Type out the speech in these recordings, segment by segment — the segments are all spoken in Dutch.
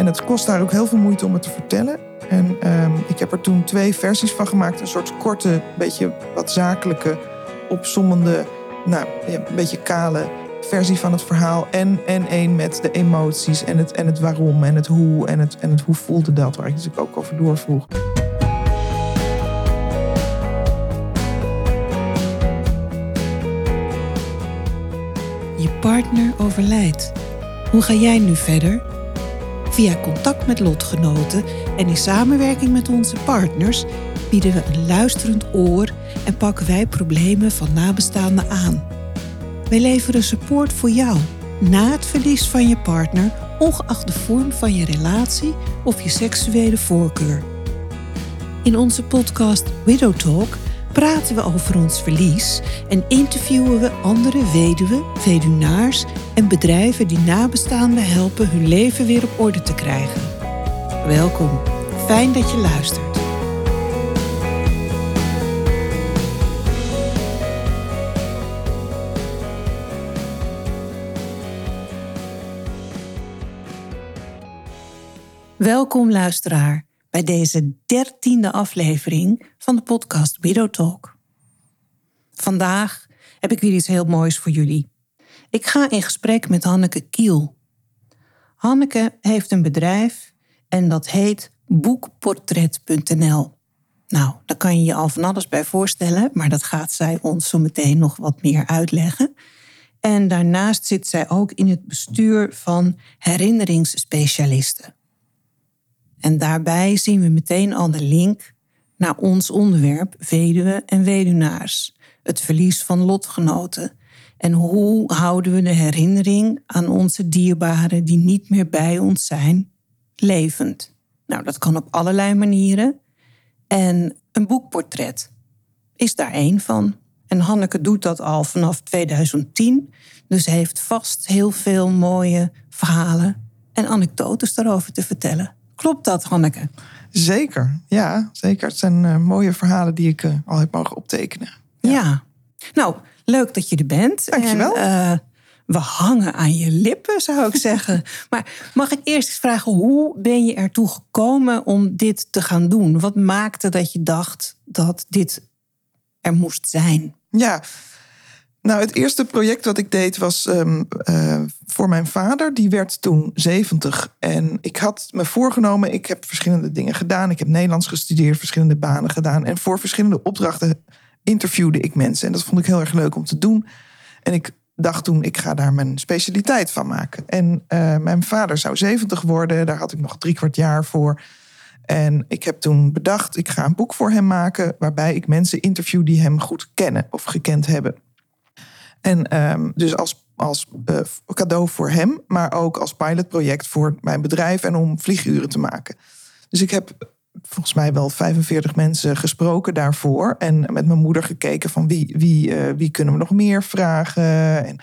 en het kost daar ook heel veel moeite om het te vertellen. En ehm, ik heb er toen twee versies van gemaakt. Een soort korte, beetje wat zakelijke, opsommende, nou, een beetje kale versie van het verhaal. En, en één met de emoties en het, en het waarom en het hoe en het, en het hoe voelde dat, waar ik dus ook over doorvroeg. Je partner overlijdt. Hoe ga jij nu verder? Via contact met lotgenoten en in samenwerking met onze partners bieden we een luisterend oor en pakken wij problemen van nabestaanden aan. Wij leveren support voor jou na het verlies van je partner, ongeacht de vorm van je relatie of je seksuele voorkeur. In onze podcast Widow Talk praten we over ons verlies en interviewen we andere weduwen, weduwnaars en bedrijven die nabestaanden helpen hun leven weer op orde te krijgen. Welkom, fijn dat je luistert. Welkom luisteraar bij deze dertiende aflevering van de podcast Widow Talk. Vandaag heb ik weer iets heel moois voor jullie. Ik ga in gesprek met Hanneke Kiel. Hanneke heeft een bedrijf en dat heet boekportret.nl. Nou, daar kan je je al van alles bij voorstellen, maar dat gaat zij ons zo meteen nog wat meer uitleggen. En daarnaast zit zij ook in het bestuur van herinneringsspecialisten. En daarbij zien we meteen al de link naar ons onderwerp weduwe en weduwnaars. Het verlies van lotgenoten. En hoe houden we de herinnering aan onze dierbaren die niet meer bij ons zijn, levend? Nou, dat kan op allerlei manieren. En een boekportret is daar één van. En Hanneke doet dat al vanaf 2010. Dus heeft vast heel veel mooie verhalen en anekdotes daarover te vertellen. Klopt dat, Hanneke? Zeker, ja, zeker. Het zijn uh, mooie verhalen die ik uh, al heb mogen optekenen. Ja. ja. Nou, leuk dat je er bent. Dankjewel. En, uh, we hangen aan je lippen, zou ik zeggen. Maar mag ik eerst eens vragen, hoe ben je ertoe gekomen om dit te gaan doen? Wat maakte dat je dacht dat dit er moest zijn? Ja, nou, het eerste project wat ik deed was um, uh, voor mijn vader. Die werd toen 70. En ik had me voorgenomen, ik heb verschillende dingen gedaan. Ik heb Nederlands gestudeerd, verschillende banen gedaan. En voor verschillende opdrachten interviewde ik mensen. En dat vond ik heel erg leuk om te doen. En ik dacht toen, ik ga daar mijn specialiteit van maken. En uh, mijn vader zou 70 worden. Daar had ik nog drie kwart jaar voor. En ik heb toen bedacht, ik ga een boek voor hem maken... waarbij ik mensen interview die hem goed kennen of gekend hebben. En um, dus als, als uh, cadeau voor hem, maar ook als pilotproject voor mijn bedrijf en om vlieguren te maken. Dus ik heb volgens mij wel 45 mensen gesproken daarvoor. En met mijn moeder gekeken van wie, wie, uh, wie kunnen we nog meer vragen. En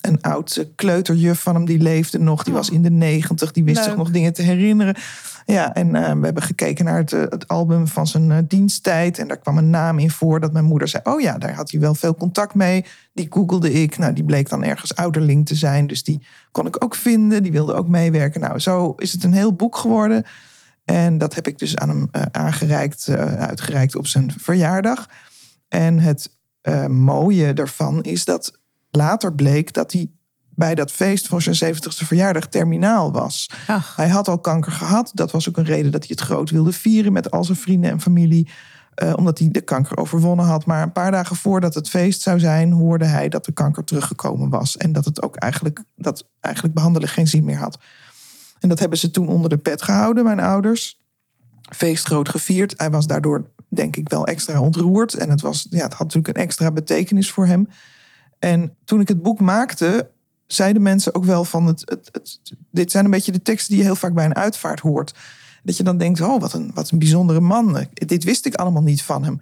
een oud kleuterjuf van hem, die leefde nog. Die was in de negentig, die wist Leuk. zich nog dingen te herinneren. Ja, en uh, we hebben gekeken naar het, het album van zijn uh, diensttijd. En daar kwam een naam in voor dat mijn moeder zei... oh ja, daar had hij wel veel contact mee. Die googelde ik. Nou, die bleek dan ergens ouderling te zijn. Dus die kon ik ook vinden. Die wilde ook meewerken. Nou, zo is het een heel boek geworden. En dat heb ik dus aan hem aangereikt, uitgereikt op zijn verjaardag. En het mooie daarvan is dat later bleek dat hij bij dat feest voor zijn 70ste verjaardag terminaal was. Ach. Hij had al kanker gehad. Dat was ook een reden dat hij het groot wilde vieren met al zijn vrienden en familie. Uh, omdat hij de kanker overwonnen had. Maar een paar dagen voordat het feest zou zijn, hoorde hij dat de kanker teruggekomen was. En dat het ook eigenlijk, dat eigenlijk behandelen geen zin meer had. En dat hebben ze toen onder de pet gehouden, mijn ouders. Feest groot gevierd. Hij was daardoor, denk ik, wel extra ontroerd. En het, was, ja, het had natuurlijk een extra betekenis voor hem. En toen ik het boek maakte, zeiden mensen ook wel van het, het, het, dit zijn een beetje de teksten die je heel vaak bij een uitvaart hoort. Dat je dan denkt, oh wat een, wat een bijzondere man. Dit wist ik allemaal niet van hem.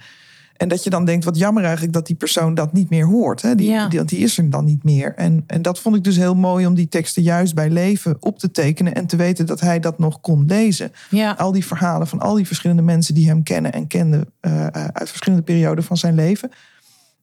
En dat je dan denkt, wat jammer eigenlijk dat die persoon dat niet meer hoort. Hè? Die, ja. die, die, is er dan niet meer. En, en dat vond ik dus heel mooi om die teksten juist bij leven op te tekenen. En te weten dat hij dat nog kon lezen. Ja. Al die verhalen van al die verschillende mensen die hem kennen en kenden uh, uit verschillende perioden van zijn leven.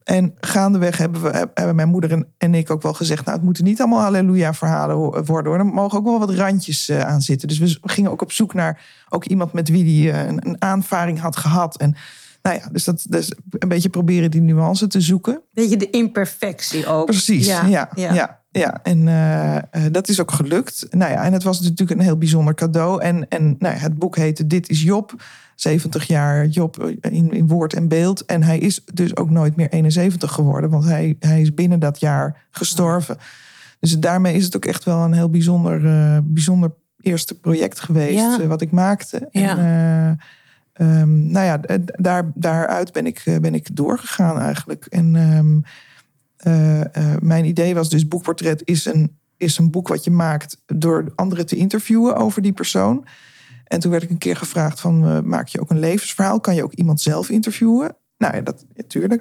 En gaandeweg hebben, we, hebben mijn moeder en, ik ook wel gezegd... nou, het moeten niet allemaal halleluja-verhalen worden. Hoor. Er mogen ook wel wat randjes uh, aan zitten. Dus we gingen ook op zoek naar ook iemand met wie die uh, een, aanvaring had gehad. En nou ja, dus dat dus een beetje proberen die nuance te zoeken. Beetje de imperfectie ook. Precies, ja. ja, ja. ja. en uh, dat is ook gelukt. Nou ja, en het was natuurlijk een heel bijzonder cadeau. En, en nou ja, het boek heette Dit is Job... 70 jaar Job in, in woord en beeld. En hij is dus ook nooit meer 71 geworden, want hij, hij is binnen dat jaar gestorven. Dus daarmee is het ook echt wel een heel bijzonder, uh, bijzonder eerste project geweest uh, wat ik maakte. Ja. En, uh, um, nou ja, daar, daaruit ben ik, ben ik doorgegaan eigenlijk. En um, mijn idee was dus boekportret is een, is een boek wat je maakt door anderen te interviewen over die persoon. En toen werd ik een keer gevraagd van, uh, maak je ook een levensverhaal? Kan je ook iemand zelf interviewen? Nou ja, dat,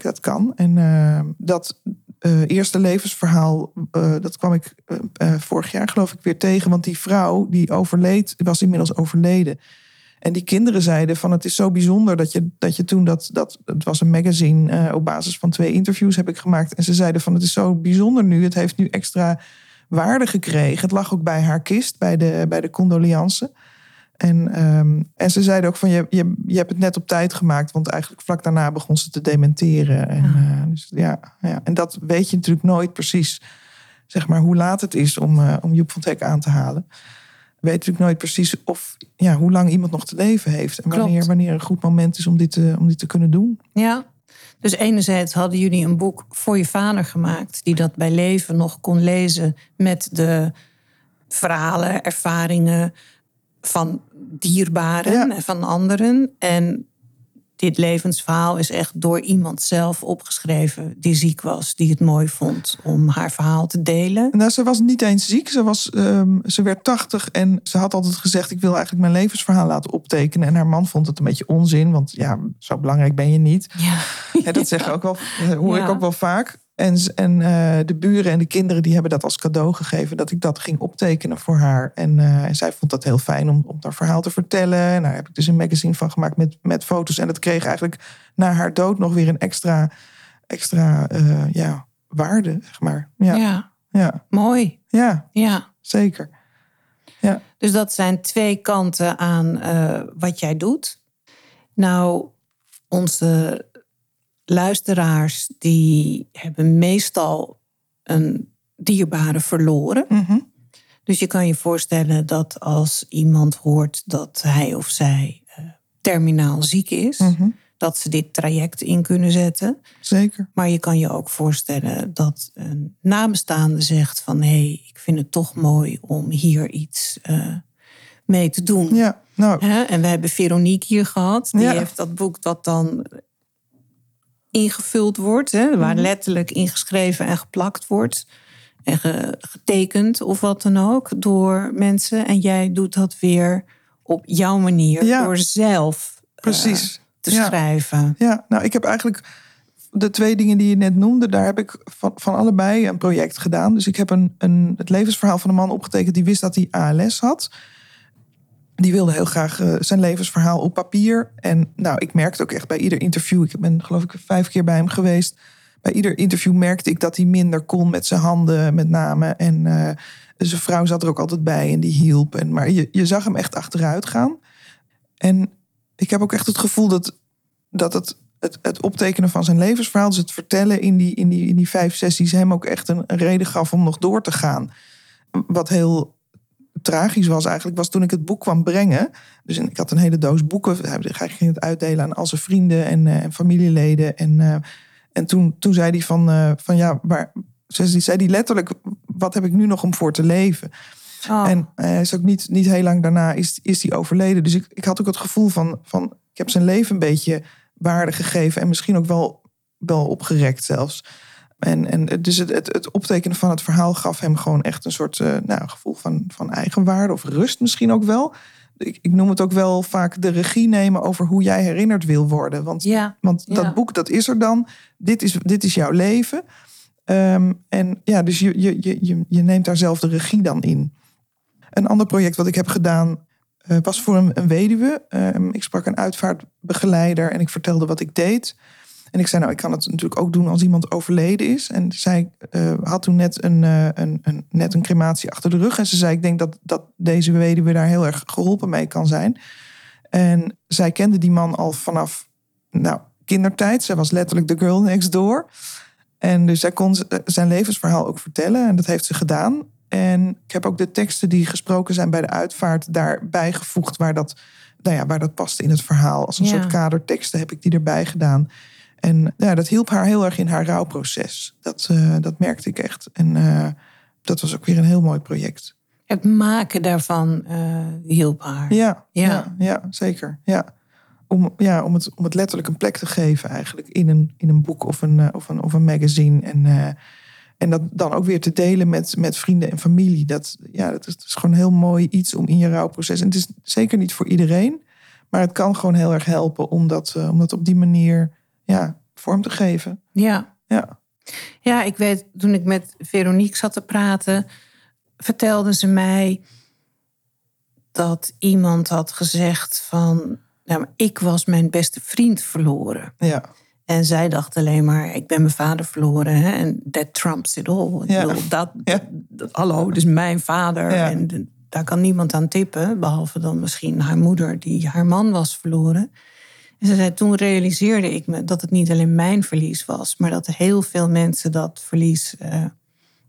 dat kan. En uh, dat uh, eerste levensverhaal, dat kwam ik vorig jaar geloof ik weer tegen. Want die vrouw die overleed, was inmiddels overleden. En die kinderen zeiden van het is zo bijzonder dat je, dat je toen dat, dat, het was een magazine op basis van twee interviews heb ik gemaakt. En ze zeiden van het is zo bijzonder nu, het heeft nu extra waarde gekregen. Het lag ook bij haar kist, bij de, bij de. En, um, en ze zeiden ook van je, je, je hebt het net op tijd gemaakt, want eigenlijk vlak daarna begon ze te dementeren. En, ja. Uh, dus ja, ja, en dat weet je natuurlijk nooit precies, zeg maar, hoe laat het is om, uh, om Joep van Teck aan te halen. Weet natuurlijk nooit precies of, ja, hoe lang iemand nog te leven heeft. En wanneer, wanneer een goed moment is om dit, te, om dit te kunnen doen. Ja, dus enerzijds hadden jullie een boek voor je vader gemaakt, die dat bij leven nog kon lezen met de verhalen, ervaringen van dierbaren en van anderen. En dit levensverhaal is echt door iemand zelf opgeschreven die ziek was, die het mooi vond om haar verhaal te delen. Nou, ze was niet eens ziek. Ze, was, um, ze werd tachtig en ze had altijd gezegd: Ik wil eigenlijk mijn levensverhaal laten optekenen. En haar man vond het een beetje onzin, want ja, zo belangrijk ben je niet. Ja. ja dat zeg ik ook wel, hoor ja. ik ook wel vaak. En, en uh, de buren en de kinderen die hebben dat als cadeau gegeven. Dat ik dat ging optekenen voor haar. En, uh, en zij vond dat heel fijn om, om haar verhaal te vertellen. En daar heb ik dus een magazine van gemaakt met, met foto's. En dat kreeg eigenlijk na haar dood nog weer een extra, extra uh, ja, waarde, zeg maar. Ja. ja. ja. Mooi. Ja, ja. zeker. Ja. Dus dat zijn twee kanten aan wat jij doet. Nou, onze luisteraars die hebben meestal een dierbare verloren. Mm -hmm. Dus je kan je voorstellen dat als iemand hoort dat hij of zij uh, terminaal ziek is, mm -hmm. dat ze dit traject in kunnen zetten. Zeker. Maar je kan je ook voorstellen dat een nabestaande zegt van hé, hey, ik vind het toch mooi om hier iets uh, mee te doen. Ja, nou. En we hebben Veronique hier gehad. Die ja. heeft dat boek dat dan ingevuld wordt, hè, waar letterlijk ingeschreven en geplakt wordt. En getekend of wat dan ook door mensen. En jij doet dat weer op jouw manier, ja. door zelf Precies. Uh, te ja. schrijven. Ja, nou, ik heb eigenlijk de twee dingen die je net noemde, daar heb ik van, van allebei een project gedaan. Dus ik heb een, een, het levensverhaal van een man opgetekend die wist dat hij ALS had. Die wilde heel graag uh, zijn levensverhaal op papier. En nou, ik merkte ook echt bij ieder interview. Ik ben geloof ik vijf keer bij hem geweest. Bij ieder interview merkte ik dat hij minder kon met zijn handen, met name. En uh, zijn vrouw zat er ook altijd bij en die hielp. En, maar je, je zag hem echt achteruit gaan. En ik heb ook echt het gevoel dat, dat het, het, het optekenen van zijn levensverhaal, dus het vertellen in die, in die, in die vijf sessies, hem ook echt een, een reden gaf om nog door te gaan. Wat heel tragisch was eigenlijk, was toen ik het boek kwam brengen. Dus ik had een hele doos boeken. Hij ging het uitdelen aan al zijn vrienden en, uh, en familieleden. En, uh, en toen, toen zei hij van, uh, van ja, waar, zei hij letterlijk, wat heb ik nu nog om voor te leven? Oh. En hij is ook niet, niet heel lang daarna is, is hij overleden. Dus ik, ik had ook het gevoel van, van, ik heb zijn leven een beetje waarde gegeven. En misschien ook wel, wel opgerekt zelfs. En, en dus het, het, het, optekenen van het verhaal gaf hem gewoon echt een soort uh, nou, gevoel van, van eigenwaarde of rust misschien ook wel. Ik, ik, noem het ook wel vaak de regie nemen over hoe jij herinnerd wil worden. Want, ja, want ja. dat boek, dat is er dan. Dit is, dit is jouw leven. Um, en ja, dus je, je, je, je neemt daar zelf de regie dan in. Een ander project wat ik heb gedaan uh, was voor een, een weduwe. Um, ik sprak een uitvaartbegeleider en ik vertelde wat ik deed. En ik zei, nou, ik kan het natuurlijk ook doen als iemand overleden is. En zij uh, had toen net een, uh, een, een, net een crematie achter de rug. En ze zei, ik denk dat, dat deze weduwe daar heel erg geholpen mee kan zijn. En zij kende die man al vanaf nou, kindertijd. Zij was letterlijk de girl next door. En dus zij kon zijn levensverhaal ook vertellen. En dat heeft ze gedaan. En ik heb ook de teksten die gesproken zijn bij de uitvaart daarbij gevoegd waar dat, nou ja, waar dat paste in het verhaal. Als een soort kaderteksten heb ik die erbij gedaan. En ja, dat hielp haar heel erg in haar rouwproces. Dat, uh, dat merkte ik echt. En uh, dat was ook weer een heel mooi project. Het maken daarvan uh, hielp haar. Ja, ja. ja, ja zeker. Ja. Om, ja, om, het, om het letterlijk een plek te geven eigenlijk in een, in een boek of een, of een, of een magazine. En en dat dan ook weer te delen met, met vrienden en familie. Dat, ja, dat is, gewoon een heel mooi iets om in je rouwproces. En het is zeker niet voor iedereen. Maar het kan gewoon heel erg helpen om dat, uh, om dat op die manier ja, vorm te geven. Ja. ja. Ja, ik weet, toen ik met Veronique zat te praten, vertelde ze mij dat iemand had gezegd van, nou, ik was mijn beste vriend verloren. Ja. En zij dacht alleen maar, ik ben mijn vader verloren. Hè? En that trumps it all. Ja. Bedoel, dat, dat, hallo, dus mijn vader. En daar kan niemand aan tippen. Behalve dan misschien haar moeder, die haar man was verloren. En ze zei, toen realiseerde ik me dat het niet alleen mijn verlies was. Maar dat heel veel mensen dat verlies uh,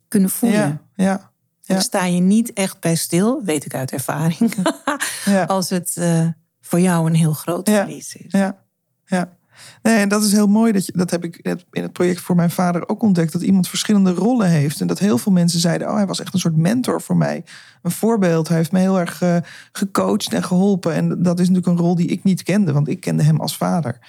kunnen voelen. Ja, ja. Daar sta je niet echt bij stil, weet ik uit ervaring. als het uh, voor jou een heel groot verlies is. Ja, ja. Nee, en dat is heel mooi. Dat, je, dat heb ik in het project voor mijn vader ook ontdekt. Dat iemand verschillende rollen heeft. En dat heel veel mensen zeiden: Oh, hij was echt een soort mentor voor mij. Een voorbeeld. Hij heeft me heel erg uh, gecoacht en geholpen. En dat is natuurlijk een rol die ik niet kende, want ik kende hem als vader.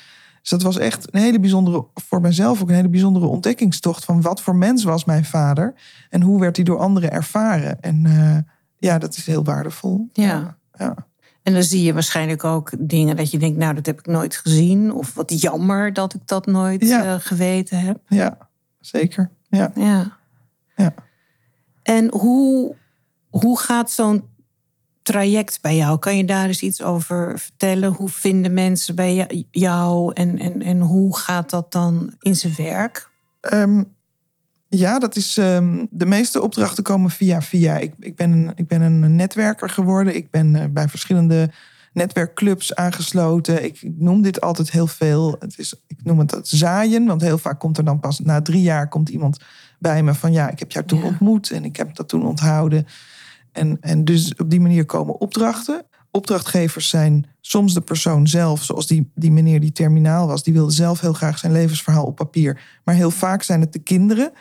Dus dat was echt een hele bijzondere, voor mezelf ook een hele bijzondere ontdekkingstocht. Van wat voor mens was mijn vader? En hoe werd hij door anderen ervaren? En uh, ja, dat is heel waardevol. Ja. ja. En dan zie je waarschijnlijk ook dingen dat je denkt, nou, dat heb ik nooit gezien. Of wat jammer dat ik dat nooit uh, geweten heb. Ja, zeker. Ja. ja. ja. En hoe, hoe gaat zo'n traject bij jou? Kan je daar eens iets over vertellen? Hoe vinden mensen bij jou en, en, en hoe gaat dat dan in zijn werk? Um, ja, dat is. Um, de meeste opdrachten komen via via. Ik, ik, ben, een, ik ben een netwerker geworden. Ik ben uh, bij verschillende netwerkclubs aangesloten. Ik, ik, noem dit altijd heel veel. Het is, ik noem het het zaaien, want heel vaak komt er dan pas na drie jaar komt iemand bij me van ja, ik heb jou toen ja. ontmoet en ik heb dat toen onthouden. En, en dus op die manier komen opdrachten. Opdrachtgevers zijn soms de persoon zelf, zoals die, die meneer die terminaal was. Die wilde zelf heel graag zijn levensverhaal op papier. Maar heel vaak zijn het de kinderen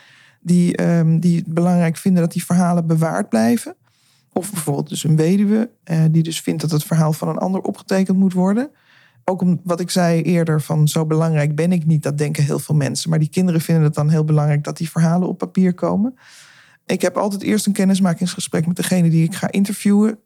die, um, die belangrijk vinden dat die verhalen bewaard blijven. Of bijvoorbeeld dus een weduwe, uh, die dus vindt dat het verhaal van een ander opgetekend moet worden. Ook om wat ik zei eerder, van zo belangrijk ben ik niet, dat denken heel veel mensen. Maar die kinderen vinden het dan heel belangrijk dat die verhalen op papier komen. Ik heb altijd eerst een kennismakingsgesprek met degene die ik ga interviewen.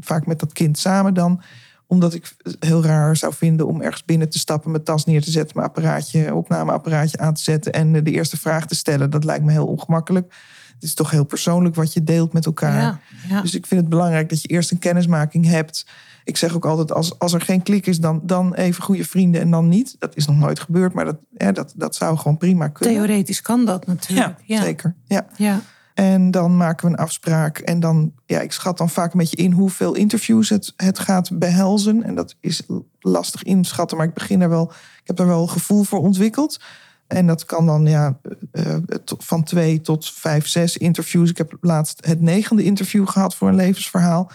Vaak met dat kind samen dan omdat ik het heel raar zou vinden om ergens binnen te stappen, mijn tas neer te zetten, mijn apparaatje, opnameapparaatje aan te zetten en de eerste vraag te stellen. Dat lijkt me heel ongemakkelijk. Het is toch heel persoonlijk wat je deelt met elkaar. Ja, ja. Dus ik vind het belangrijk dat je eerst een kennismaking hebt. Ik zeg ook altijd, als, als er geen klik is, dan, dan even goede vrienden en dan niet. Dat is nog nooit gebeurd, maar dat, dat, dat zou gewoon prima kunnen. Theoretisch kan dat natuurlijk. Ja, ja. zeker. Ja. ja. En dan maken we een afspraak. En dan, ja, ik schat dan vaak een beetje in hoeveel interviews het, het gaat behelzen. En dat is lastig inschatten, maar ik begin er wel, ik heb er wel een gevoel voor ontwikkeld. En dat kan dan ja, uh, van twee tot vijf, zes interviews. Ik heb laatst het negende interview gehad voor een levensverhaal.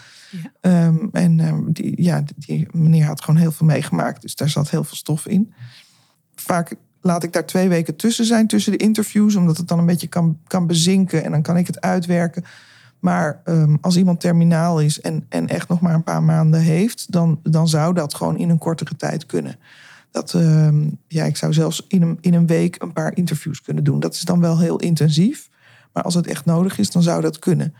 Ja. Um, en um, die, ja, die meneer had gewoon heel veel meegemaakt. Dus daar zat heel veel stof in. Vaak laat ik daar twee weken tussen zijn, tussen de interviews, omdat het dan een beetje kan, kan bezinken en dan kan ik het uitwerken. Maar um, als iemand terminaal is en, en echt nog maar een paar maanden heeft, dan, dan zou dat gewoon in een kortere tijd kunnen. Dat, um, ja, ik zou zelfs in een, in een week een paar interviews kunnen doen. Dat is dan wel heel intensief. Maar als het echt nodig is, dan zou dat kunnen.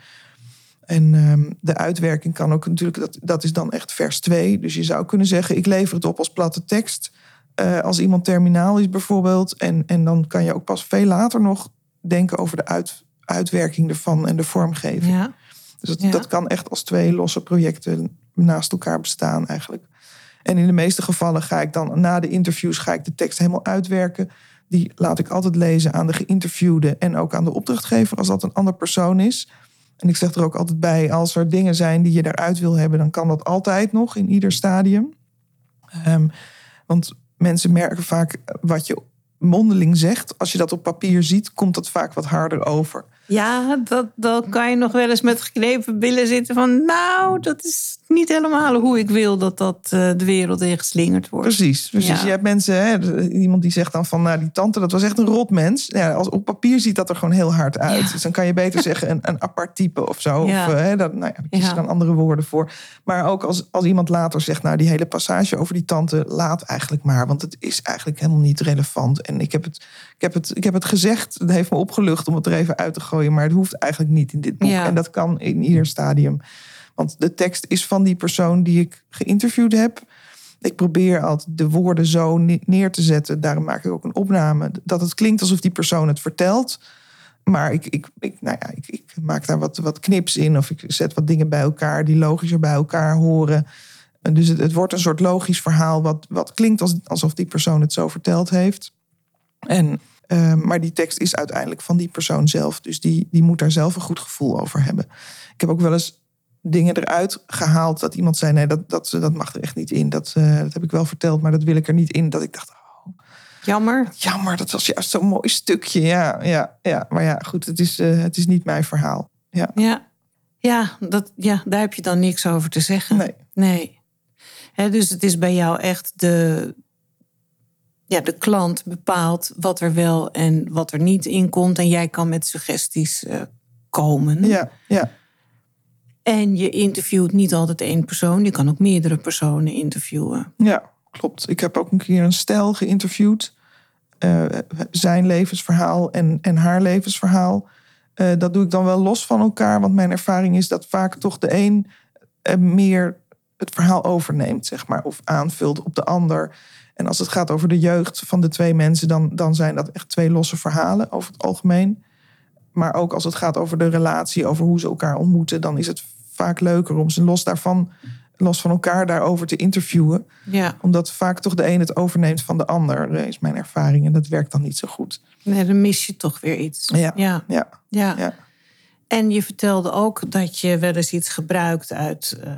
En um, de uitwerking kan ook natuurlijk, dat, dat is dan echt vers 2. Dus je zou kunnen zeggen, ik lever het op als platte tekst. Uh, als iemand terminaal is bijvoorbeeld. En, en dan kan je ook pas veel later nog denken over de uit, uitwerking ervan en de vormgeving. Ja. Dus dat, Ja. dat kan echt als twee losse projecten naast elkaar bestaan eigenlijk. En in de meeste gevallen ga ik dan na de interviews ga ik de tekst helemaal uitwerken. Die laat ik altijd lezen aan de geïnterviewde en ook aan de opdrachtgever als dat een ander persoon is. En ik zeg er ook altijd bij, als er dingen zijn die je eruit wil hebben, dan kan dat altijd nog in ieder stadium. Ehm, want mensen merken vaak wat je mondeling zegt. Als je dat op papier ziet, komt dat vaak wat harder over. Ja, dat, dan kan je nog wel eens met geknepen billen zitten van... nou, dat is niet helemaal hoe ik wil dat dat eh, de wereld ingeslingerd wordt. Precies. precies. Je hebt mensen, hè, iemand die zegt dan van... nou, die tante, dat was echt een rot mens. Ja, als, op papier ziet dat er gewoon heel hard uit. Dus dan kan je beter zeggen een, een apart type of zo. Of, uh, hè, dat, nou ja, daar kies je dan andere woorden voor. Maar ook als, als iemand later zegt... nou, die hele passage over die tante, laat eigenlijk maar. Want het is eigenlijk helemaal niet relevant. En ik heb het, ik heb het, ik heb het gezegd, het heeft me opgelucht om het er even uit te gooien maar het hoeft eigenlijk niet in dit boek. En dat kan in ieder stadium. Want de tekst is van die persoon die ik geïnterviewd heb. Ik probeer altijd de woorden zo neer te zetten. Daarom maak ik ook een opname. Dat het klinkt alsof die persoon het vertelt. Maar ik, ik, ik, nou ja, ik, ik maak daar wat, wat knips in. Of ik zet wat dingen bij elkaar die logischer bij elkaar horen. Dus het, het wordt een soort logisch verhaal. Wat, wat klinkt als, alsof die persoon het zo verteld heeft. En Ehm, maar die tekst is uiteindelijk van die persoon zelf. Dus die, die moet daar zelf een goed gevoel over hebben. Ik heb ook wel eens dingen eruit gehaald dat iemand zei: nee, dat, dat, dat mag er echt niet in. Dat, uh, dat heb ik wel verteld, maar dat wil ik er niet in. Dat ik dacht. Oh, jammer. Jammer, dat was juist zo'n mooi stukje. Ja, ja, ja. Maar ja, goed, het is, uh, het is niet mijn verhaal. Ja, ja. Ja, dat, ja, daar heb je dan niks over te zeggen. Nee. Nee. dus het is bij jou echt de, ja, de klant bepaalt wat er wel en wat er niet in komt. En jij kan met suggesties uh, komen. Ja, ja. En je interviewt niet altijd één persoon. Je kan ook meerdere personen interviewen. Ja, klopt. Ik heb ook een keer een stel geïnterviewd. Uh, zijn levensverhaal en, en haar levensverhaal. Uh, dat doe ik dan wel los van elkaar. Want mijn ervaring is dat vaak toch de een meer het verhaal overneemt, zeg maar. Of aanvult op de ander. En als het gaat over de jeugd van de twee mensen, dan, dan zijn dat echt twee losse verhalen over het algemeen. Maar ook als het gaat over de relatie, over hoe ze elkaar ontmoeten, dan is het vaak leuker om ze los daarvan, los van elkaar daarover te interviewen. Ja. Omdat vaak toch de een het overneemt van de ander, is mijn ervaring. En dat werkt dan niet zo goed. Nee, dan mis je toch weer iets. Ja. Ja. ja. ja. En je vertelde ook dat je wel eens iets gebruikt uit uh,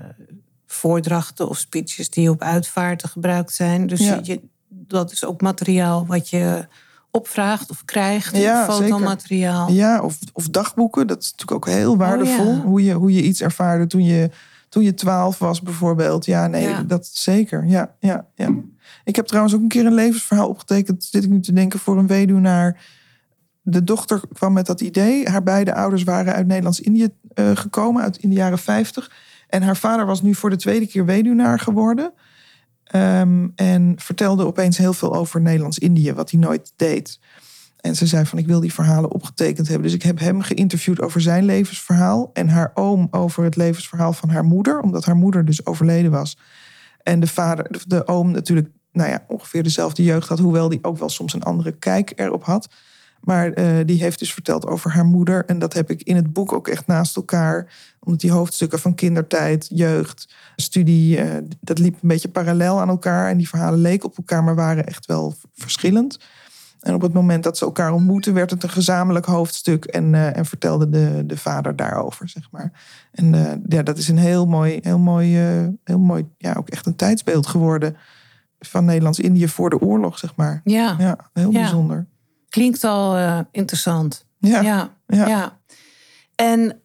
voordrachten of speeches die op uitvaarten gebruikt zijn. Dus je, dat is ook materiaal wat je opvraagt of krijgt. Ja, fotomateriaal. Zeker. Ja, of, of dagboeken. Dat is natuurlijk ook heel waardevol. Oh, hoe, je, hoe je iets ervaarde toen je, toen je twaalf was bijvoorbeeld. Ja, nee, dat zeker. Ja, ja, ja. Ik heb trouwens ook een keer een levensverhaal opgetekend. Zit ik nu te denken voor een weduwnaar. De dochter kwam met dat idee. Haar beide ouders waren uit Nederlands-Indië uh, gekomen, uit in de jaren 50. En haar vader was nu voor de tweede keer weduwnaar geworden. Um, en vertelde opeens heel veel over Nederlands-Indië, wat hij nooit deed. En ze zei van ik wil die verhalen opgetekend hebben. Dus ik heb hem geïnterviewd over zijn levensverhaal. En haar oom over het levensverhaal van haar moeder. Omdat haar moeder dus overleden was. En de vader, de oom natuurlijk, nou ja, ongeveer dezelfde jeugd had. Hoewel die ook wel soms een andere kijk erop had. Maar uh, die heeft dus verteld over haar moeder. En dat heb ik in het boek ook echt naast elkaar. Omdat die hoofdstukken van kindertijd, jeugd, studie, uh, dat liep een beetje parallel aan elkaar. En die verhalen leken op elkaar, maar waren echt wel verschillend. En op het moment dat ze elkaar ontmoeten, werd het een gezamenlijk hoofdstuk. En, uh, en vertelde de, de vader daarover, zeg maar. En ja, dat is een heel mooi, heel mooi, heel mooi, ja, ook echt een tijdsbeeld geworden. Van Nederlands-Indië voor de oorlog, zeg maar. Ja, ja heel ja. bijzonder. Klinkt al uh, interessant. Ja. Ja, ja. En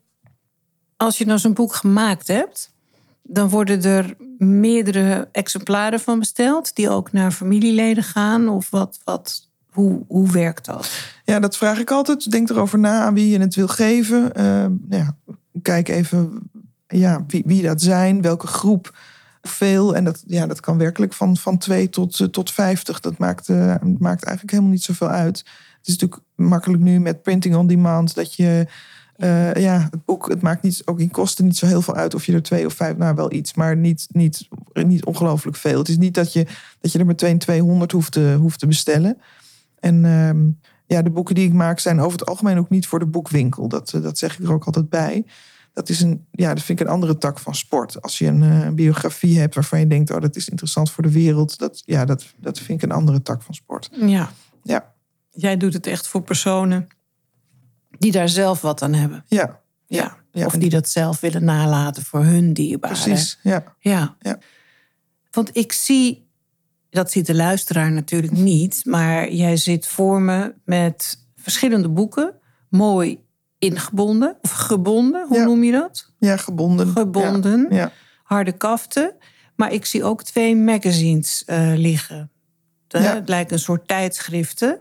als je nou zo'n boek gemaakt hebt, dan worden er meerdere exemplaren van besteld, die ook naar familieleden gaan? Of wat, wat, hoe, hoe werkt dat? Ja, dat vraag ik altijd. Denk erover na aan wie je het wil geven. Uh, ja, kijk even ja, wie, wie dat zijn, welke groep veel. En dat, ja, dat kan werkelijk van, van 2 tot, uh, tot 50. Dat maakt, uh, maakt eigenlijk helemaal niet zoveel uit. Het is natuurlijk makkelijk nu met printing on demand dat je. Uh, ja, het boek, het maakt niet, ook in kosten niet zo heel veel uit of je er twee of vijf, nou wel iets, maar niet, niet, niet ongelooflijk veel. Het is niet dat je, dat je er meteen 200 hoeft te, hoeft te bestellen. En uh, ja, de boeken die ik maak zijn over het algemeen ook niet voor de boekwinkel. Dat, dat zeg ik er ook altijd bij. Dat, is een, ja, dat vind ik een andere tak van sport. Als je een, eh, biografie hebt waarvan je denkt, oh, dat is interessant voor de wereld. Dat, ja, dat, dat vind ik een andere tak van sport. Ja. Ja, Jij doet het echt voor personen die daar zelf wat aan hebben. ja, Ja. ja, of die dat zelf willen nalaten voor hun dierbaren. precies. Ja, Ja. Ja. Want ik zie, dat ziet de luisteraar natuurlijk niet, maar jij zit voor me met verschillende boeken, mooi ingebonden of gebonden, hoe Ja. noem je dat? ja gebonden. Gebonden, Ja, ja. harde kaften. Maar ik zie ook twee magazines eh, liggen. De-. Het lijkt een soort tijdschriften.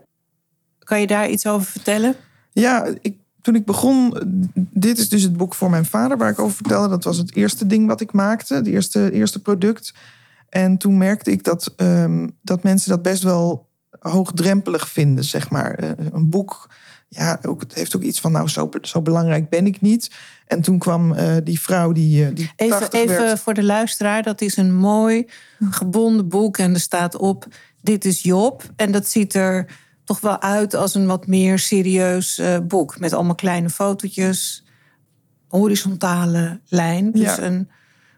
Kan je daar iets over vertellen? Ja, ik, toen ik begon, dit is dus het boek voor mijn vader waar ik over vertelde. Dat was het eerste ding wat ik maakte, het eerste, eerste product. En toen merkte ik dat, ehm, dat mensen dat best wel hoogdrempelig vinden, zeg maar. Eh, een boek, ja, ook, het heeft ook iets van, nou, zo, zo belangrijk ben ik niet. En toen kwam eh, die vrouw die, die Even, 80 even werd. voor de luisteraar, dat is een mooi gebonden boek en er staat op: Dit is Job. En dat ziet er toch wel uit als een wat meer serieus eh, boek. Met allemaal kleine fotootjes, horizontale lijn. Dus Ja. een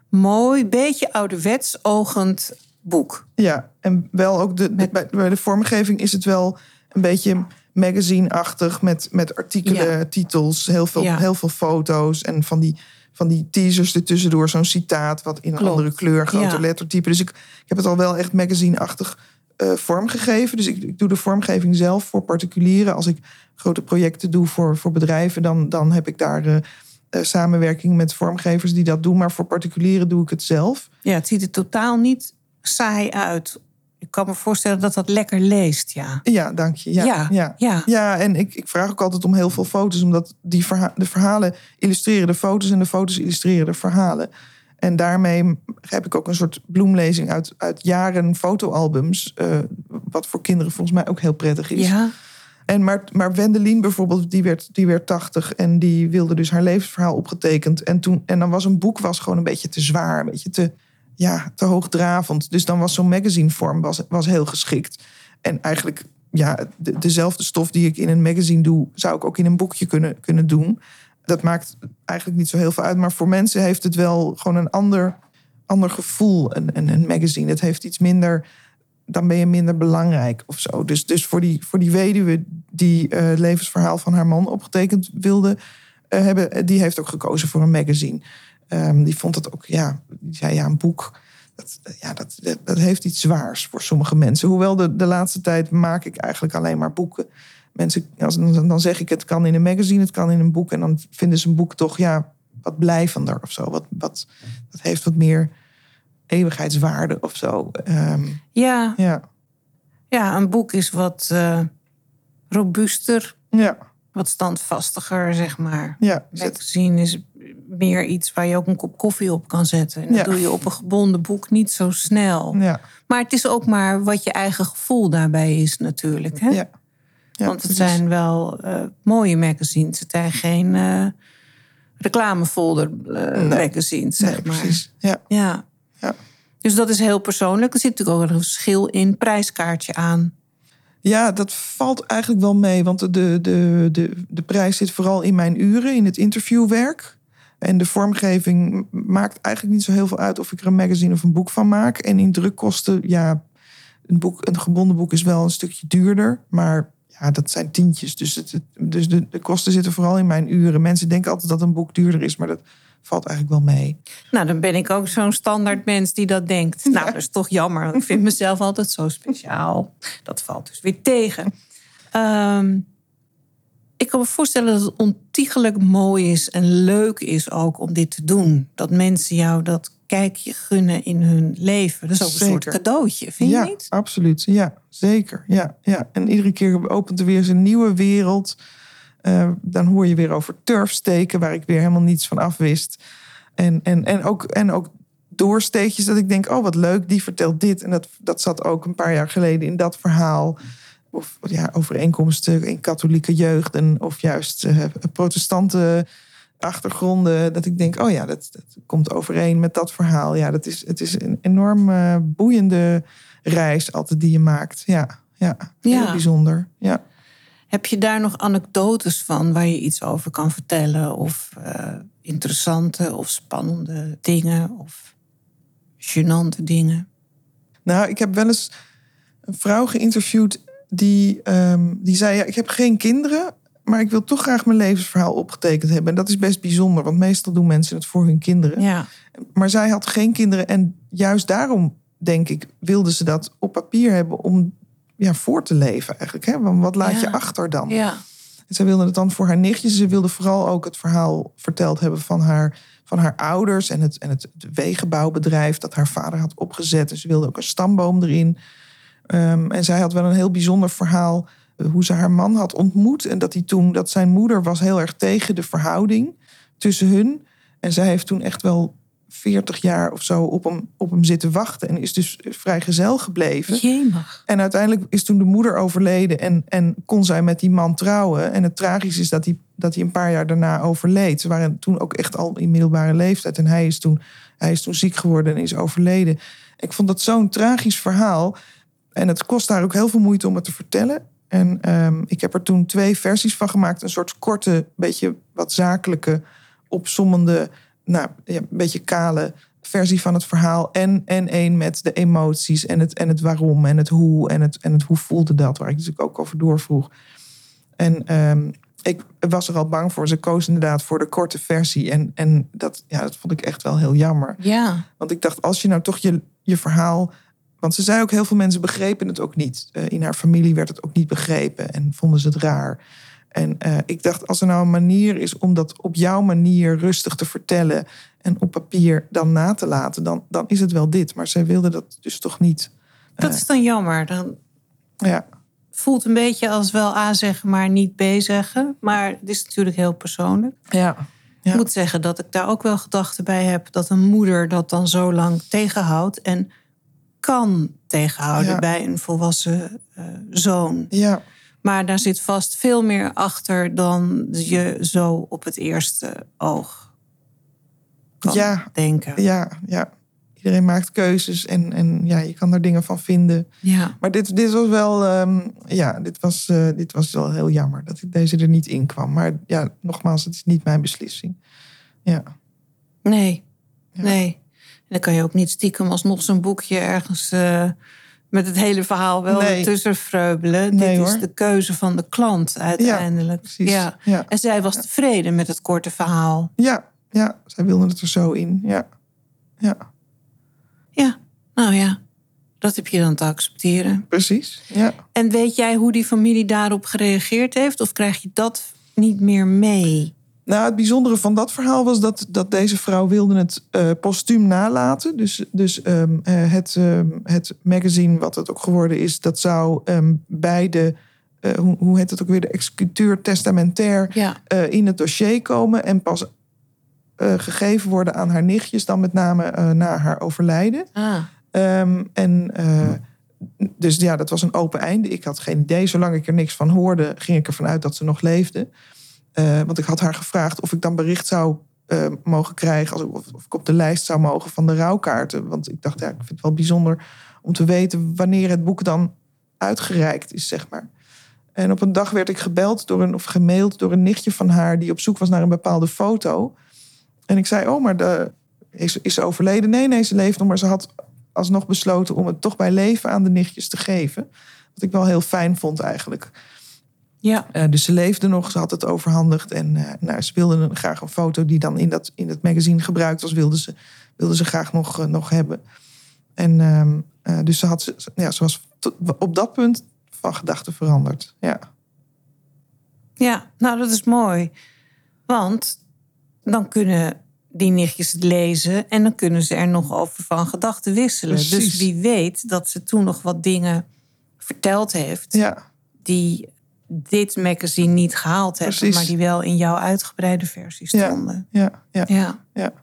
mooi, beetje ouderwets ogend boek. Ja, en wel ook de, Met- bij, bij de vormgeving is het wel een beetje magazine-achtig met, met artikelen, Ja. titels, heel veel, Ja. heel veel foto's en van die, van die teasers ertussendoor, zo'n citaat wat in een andere kleur, groter Ja. lettertype. Dus ik, ik heb het al wel echt magazine-achtig eh, vormgegeven. Dus ik, ik doe de vormgeving zelf voor particulieren. Als ik grote projecten doe voor, voor bedrijven, dan, dan heb ik daar eh, samenwerking met vormgevers die dat doen. Maar voor particulieren doe ik het zelf. Ja, het ziet er totaal niet saai uit. Ik kan me voorstellen dat dat lekker leest, ja. Ja, dank je. Ja, Ja, ja. ja. Ja, en ik, ik vraag ook altijd om heel veel foto's, omdat die verha- de verhalen illustreren de foto's en de foto's illustreren de verhalen. En daarmee heb ik ook een soort bloemlezing uit, uit jaren fotoalbums, eh, wat voor kinderen volgens mij ook heel prettig is. Ja, En maar, maar Wendelin bijvoorbeeld, die werd, die werd 80 en die wilde dus haar levensverhaal opgetekend. En, toen, en dan was een boek was gewoon een beetje te zwaar, een beetje te, ja, te hoogdravend. Dus dan was zo'n magazinevorm was, was heel geschikt. En eigenlijk ja, de, dezelfde stof die ik in een magazine doe, zou ik ook in een boekje kunnen, kunnen doen. Dat maakt eigenlijk niet zo heel veel uit. Maar voor mensen heeft het wel gewoon een ander, ander gevoel, een, een, een magazine. Het heeft iets minder dan ben je minder belangrijk of zo. Dus, dus voor, die, voor die weduwe die eh, het levensverhaal van haar man opgetekend wilde eh, hebben, die heeft ook gekozen voor een magazine. Ehm, die vond het ook, ja, die zei ja, een boek. Dat, ja, dat, dat, dat heeft iets zwaars voor sommige mensen. Hoewel de, de laatste tijd maak ik eigenlijk alleen maar boeken. Mensen, als, dan, dan zeg ik het kan in een magazine, het kan in een boek. En dan vinden ze een boek toch ja, wat blijvender of zo. Wat, wat, dat heeft wat meer eeuwigheidswaarde of zo. Ehm, ja, ja. ja, een boek is wat eh, robuuster, Ja, wat standvastiger, zeg maar. ja. Magazine is meer iets waar je ook een kop koffie op kan zetten. En dat Ja. doe je op een gebonden boek niet zo snel. ja, Maar het is ook maar wat je eigen gevoel daarbij is natuurlijk. Hè? ja. ja. Want het precies. zijn wel eh, mooie magazines. Het zijn geen eh, reclamefolder eh, Nee. magazines, zeg Nee, maar. precies. Ja, Ja. Ja. Dus dat is heel persoonlijk. Er zit natuurlijk ook een verschil in prijskaartje aan. ja, dat valt eigenlijk wel mee. Want de, de, de, de prijs zit vooral in mijn uren, in het interviewwerk. En de vormgeving maakt eigenlijk niet zo heel veel uit of ik er een magazine of een boek van maak. En in drukkosten, ja, een, boek, een gebonden boek is wel een stukje duurder. Maar ja, dat zijn tientjes. Dus, het, dus de, de kosten zitten vooral in mijn uren. Mensen denken altijd dat een boek duurder is, maar dat valt eigenlijk wel mee. Nou, dan ben ik ook zo'n standaard mens die dat denkt. Nou, dat is toch jammer. Ik vind mezelf altijd zo speciaal. Dat valt dus weer tegen. Ehm, ik kan me voorstellen dat het ontiegelijk mooi is en leuk is ook om dit te doen. Dat mensen jou dat kijkje gunnen in hun leven. Dat is ook een soort cadeautje, vind ja, je niet? absoluut. Ja, zeker. Ja, ja. En iedere keer opent er weer eens een nieuwe wereld. Eh, dan hoor je weer over turfsteken, waar ik weer helemaal niets van afwist. En, en, en, ook, en ook doorsteekjes dat ik denk, oh wat leuk, die vertelt dit. En dat, dat zat ook een paar jaar geleden in dat verhaal. Of ja, overeenkomsten in katholieke jeugd en, of juist eh, protestante achtergronden. Dat ik denk, oh ja, dat, dat komt overeen met dat verhaal. Ja, dat is, het is een enorm eh, boeiende reis altijd die je maakt. Ja, ja, heel Ja. bijzonder. Ja. Heb je daar nog anekdotes van waar je iets over kan vertellen? Of eh, interessante of spannende dingen of gênante dingen? Nou, ik heb wel eens een vrouw geïnterviewd die, ehm, die zei: ja, Ik heb geen kinderen, maar ik wil toch graag mijn levensverhaal opgetekend hebben. En dat is best bijzonder, want meestal doen mensen het voor hun kinderen. Ja. Maar zij had geen kinderen en juist daarom, denk ik, wilde ze dat op papier hebben om ja, voor te leven eigenlijk. Hè? Want wat laat Ja. je achter dan? Ja. En zij wilde het dan voor haar nichtjes. Ze wilde vooral ook het verhaal verteld hebben van haar, van haar ouders en het, en het wegenbouwbedrijf dat haar vader had opgezet. En ze wilde ook een stamboom erin. Ehm, en zij had wel een heel bijzonder verhaal eh, hoe ze haar man had ontmoet. En dat hij toen, dat zijn moeder was heel erg tegen de verhouding tussen hun. En zij heeft toen echt wel 40 jaar of zo op hem, op hem zitten wachten. En is dus vrijgezel gebleven. Jemig. En uiteindelijk is toen de moeder overleden en, en kon zij met die man trouwen. En het tragisch is dat hij, dat hij een paar jaar daarna overleed. Ze waren toen ook echt al in middelbare leeftijd. En hij is toen, hij is toen ziek geworden en is overleden. Ik vond dat zo'n tragisch verhaal. En het kost daar ook heel veel moeite om het te vertellen. En ehm, ik heb er toen twee versies van gemaakt. Een soort korte, beetje wat zakelijke, opsommende, nou, ja, een beetje kale versie van het verhaal. En, en één met de emoties en het, en het waarom en het hoe en het, en het hoe voelde dat, waar ik natuurlijk ook over doorvroeg. En ehm, ik was er al bang voor. Ze koos inderdaad voor de korte versie. En, en dat, ja, dat vond ik echt wel heel jammer. Ja. Want ik dacht, als je nou toch je, je verhaal. Want ze zei ook, heel veel mensen begrepen het ook niet. Eh, in haar familie werd het ook niet begrepen en vonden ze het raar. En eh, ik dacht, als er nou een manier is om dat op jouw manier rustig te vertellen. en op papier dan na te laten, dan, dan is het wel dit. Maar zij wilde dat dus toch niet. Dat is dan jammer. Dan Ja, voelt een beetje als wel A zeggen, maar niet B zeggen. Maar het is natuurlijk heel persoonlijk. ja. Ja. Ik moet zeggen dat ik daar ook wel gedachten bij heb dat een moeder dat dan zo lang tegenhoudt en kan tegenhouden Ja. bij een volwassen eh, zoon. ja. Maar daar zit vast veel meer achter dan je zo op het eerste oog kan Ja. denken. Ja, ja. Iedereen maakt keuzes en, en ja, je kan er dingen van vinden. Ja. Maar dit, dit was wel, ehm, ja, dit was, eh, dit was wel heel jammer dat deze er niet in kwam. Maar ja, nogmaals, het is niet mijn beslissing. Ja, Nee, Ja. nee. En dan kan je ook niet stiekem alsnog zo'n boekje ergens eh, met het hele verhaal wel Nee. tussen vreubelen. Nee, Dit is de keuze van de klant uiteindelijk. precies. Ja. Ja. En zij was tevreden met het korte verhaal. ja, ja, zij wilden het er zo in. Ja, ja Ja, nou ja, dat heb je dan te accepteren. precies. Ja. En weet jij hoe die familie daarop gereageerd heeft? Of krijg je dat niet meer mee? Nou, het bijzondere van dat verhaal was dat, dat deze vrouw wilde het eh postuum nalaten. Dus, dus ehm, eh, het, ehm, het magazine, wat het ook geworden is, dat zou ehm, bij de, eh, hoe, hoe heet het ook weer, de executeur testamentair Ja. in het dossier komen en pas gegeven worden aan haar nichtjes, dan met name na haar overlijden. Ah, en dus ja, dat was een open einde. Ik had geen idee. Zolang ik er niks van hoorde, ging ik ervan uit dat ze nog leefde. Eh, want ik had haar gevraagd of ik dan bericht zou eh, mogen krijgen, als, of, ik op de lijst zou mogen van de rouwkaarten. Want ik dacht, ja, ik vind het wel bijzonder om te weten wanneer het boek dan uitgereikt is, zeg maar. En op een dag werd ik gebeld door een, of gemaild door een nichtje van haar die op zoek was naar een bepaalde foto. En ik zei, oh, maar de, is, is ze overleden? Nee, nee, ze leeft nog, maar ze had alsnog besloten om het toch bij leven aan de nichtjes te geven. Wat ik wel heel fijn vond eigenlijk. Ja. Eh, dus ze leefde nog, ze had het overhandigd. En eh, nou, ze wilde een- graag een foto die dan in dat, in dat magazine gebruikt was, wilde ze, wilde ze graag nog, eh, nog hebben. En ehm, eh, dus ze, had, ze, ja, ze was tot- op dat punt van gedachten veranderd. Ja. Ja, nou dat is mooi. Want dan kunnen die nichtjes het lezen en dan kunnen ze er nog over van gedachten wisselen. Dus wie weet dat ze toen nog wat dingen verteld heeft Ja, die dit magazine niet gehaald hebben, Precies. maar die wel in jouw uitgebreide versie stonden. ja, ja, Ja. ja.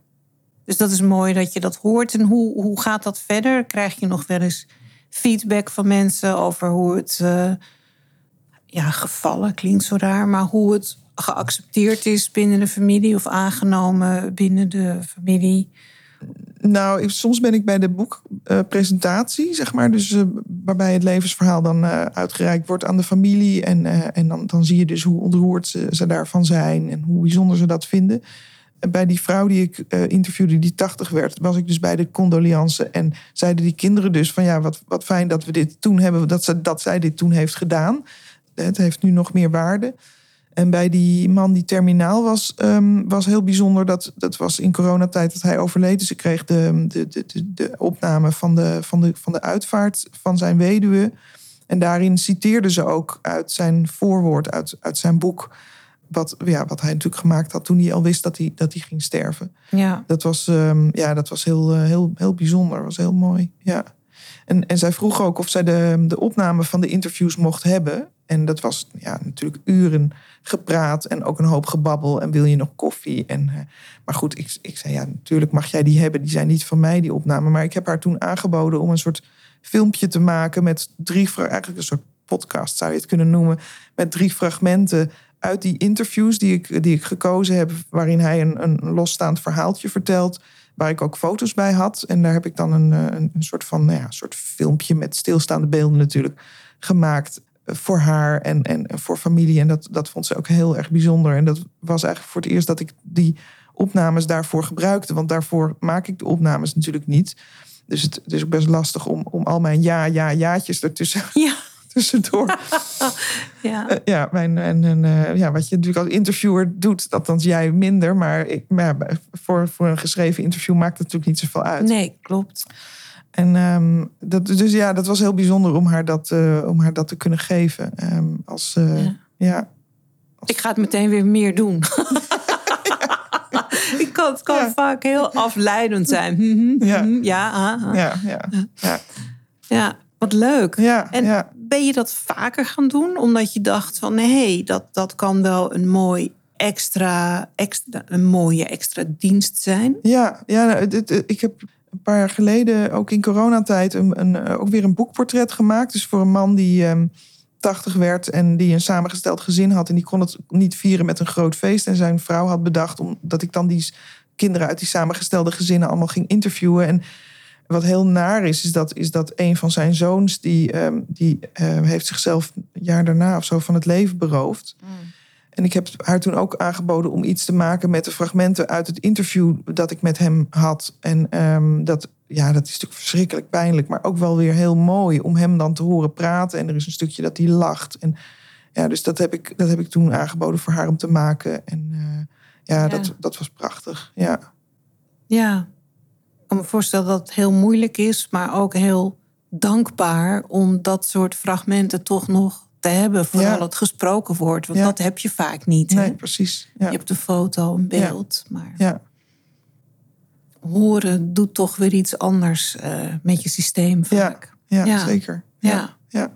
Dus dat is mooi dat je dat hoort. En hoe, hoe gaat dat verder? Krijg je nog wel eens feedback van mensen over hoe het eh, ja, gevallen klinkt zo raar, maar hoe het geaccepteerd is binnen de familie of aangenomen binnen de familie? Nou, soms ben ik bij de boekpresentatie, zeg maar. Dus eh, waarbij het levensverhaal dan eh, uitgereikt wordt aan de familie. En, eh, en dan, dan zie je dus hoe ontroerd ze, daarvan zijn en hoe bijzonder ze dat vinden. bij die vrouw die ik interviewde, die 80 werd, was ik dus bij de condoliance. En zeiden die kinderen dus van ja, wat, wat fijn dat we dit toen hebben, dat, ze, dat zij dit toen heeft gedaan. Het heeft nu nog meer waarde. En bij die man die terminaal was, um, was heel bijzonder. Dat, dat was in coronatijd dat hij overleed. Dus ik kreeg de, de, de, de opname van de, van, de, van de uitvaart van zijn weduwe. En daarin citeerde ze ook uit zijn voorwoord, uit, uit zijn boek. Wat, ja, wat hij natuurlijk gemaakt had toen hij al wist dat hij, dat hij ging sterven. Ja. Dat was, um, ja, dat was heel, uh, heel, heel bijzonder. was heel mooi. Ja. En, en zij vroeg ook of zij de, de opname van de interviews mocht hebben. En dat was ja, natuurlijk uren gepraat en ook een hoop gebabbel. En wil je nog koffie? En, uh, maar goed, ik, ik zei ja, natuurlijk mag jij die hebben. Die zijn niet van mij, die opname. Maar ik heb haar toen aangeboden om een soort filmpje te maken met drie, eigenlijk een soort podcast zou je het kunnen noemen, met drie fragmenten uit die interviews die ik, die ik gekozen heb, waarin hij een, een losstaand verhaaltje vertelt, waar ik ook foto's bij had. En daar heb ik dan een, een, een soort van nou ja, soort filmpje met stilstaande beelden natuurlijk gemaakt voor haar en, en voor familie. En dat, dat vond ze ook heel erg bijzonder. En dat was eigenlijk voor het eerst dat ik die opnames daarvoor gebruikte. Want daarvoor maak ik de opnames natuurlijk niet. Dus het, is ook best lastig om, om al mijn ja, ja, jaatjes ertussen. Tussendoor. ja. Uh, ja, mijn, en, en, uh, ja, wat je natuurlijk als interviewer doet, dat dan jij minder. Maar, ik, maar ja, voor, voor een geschreven interview maakt het natuurlijk niet zoveel uit. Nee, klopt. En um, dat, dus ja, dat was heel bijzonder om haar dat, uh, om haar dat te kunnen geven. Um, als, ja. ja als... Ik ga het meteen weer meer doen. Ik kan, het kan ja. vaak heel afleidend zijn. ja, ja, ah. ja, ja, ja. ja, wat leuk. Ja, en ja. Ben je dat vaker gaan doen? Omdat je dacht van nee, dat, dat kan wel een mooi extra, extra, een mooie extra dienst zijn. Ja, ja nou, dit, ik heb een paar jaar geleden, ook in coronatijd, een, een, ook weer een boekportret gemaakt. Dus voor een man die um, 80 werd en die een samengesteld gezin had. En die kon het niet vieren met een groot feest. En zijn vrouw had bedacht omdat ik dan die kinderen uit die samengestelde gezinnen allemaal ging interviewen. En wat heel naar is, is dat, is dat een van zijn zoons, die, um, die uh, heeft zichzelf een jaar daarna of zo van het leven beroofd. Mm. En ik heb haar toen ook aangeboden om iets te maken met de fragmenten uit het interview dat ik met hem had. En um, dat, ja, dat is natuurlijk verschrikkelijk pijnlijk, maar ook wel weer heel mooi om hem dan te horen praten. En er is een stukje dat hij lacht. En ja, dus dat heb ik, dat heb ik toen aangeboden voor haar om te maken. En uh, ja, ja, Dat, dat was prachtig. Ja. Ja, kan me voorstellen dat het heel moeilijk is, maar ook heel dankbaar om dat soort fragmenten toch nog te hebben, vooral Ja. het gesproken woord. Want Ja. dat heb je vaak niet. hè? Nee, precies. Ja. Je hebt een foto, een beeld, maar Ja. horen doet toch weer iets anders eh, met je systeem vaak. Ja, Ja. zeker. Ja. ja.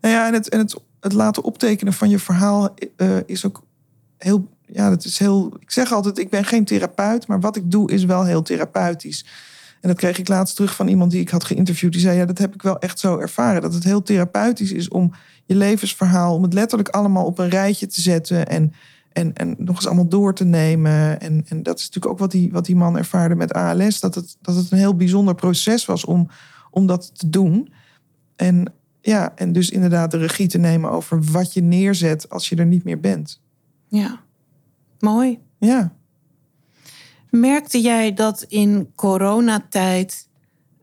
Nou ja, en het, en het, het laten optekenen van je verhaal eh, is ook heel. Ja, dat is heel. Ik zeg altijd, ik ben geen therapeut, maar wat ik doe is wel heel therapeutisch. En dat kreeg ik laatst terug van iemand die ik had geïnterviewd. Die zei: Ja, dat heb ik wel echt zo ervaren. Dat het heel therapeutisch is om je levensverhaal, om het letterlijk allemaal op een rijtje te zetten. En, en, en nog eens allemaal door te nemen. En, en dat is natuurlijk ook wat die, wat die man ervaarde met ALS. Dat het, dat het een heel bijzonder proces was om, om dat te doen. En ja, en dus inderdaad de regie te nemen over wat je neerzet als je er niet meer bent. Ja. Mooi. Ja. Merkte jij dat in coronatijd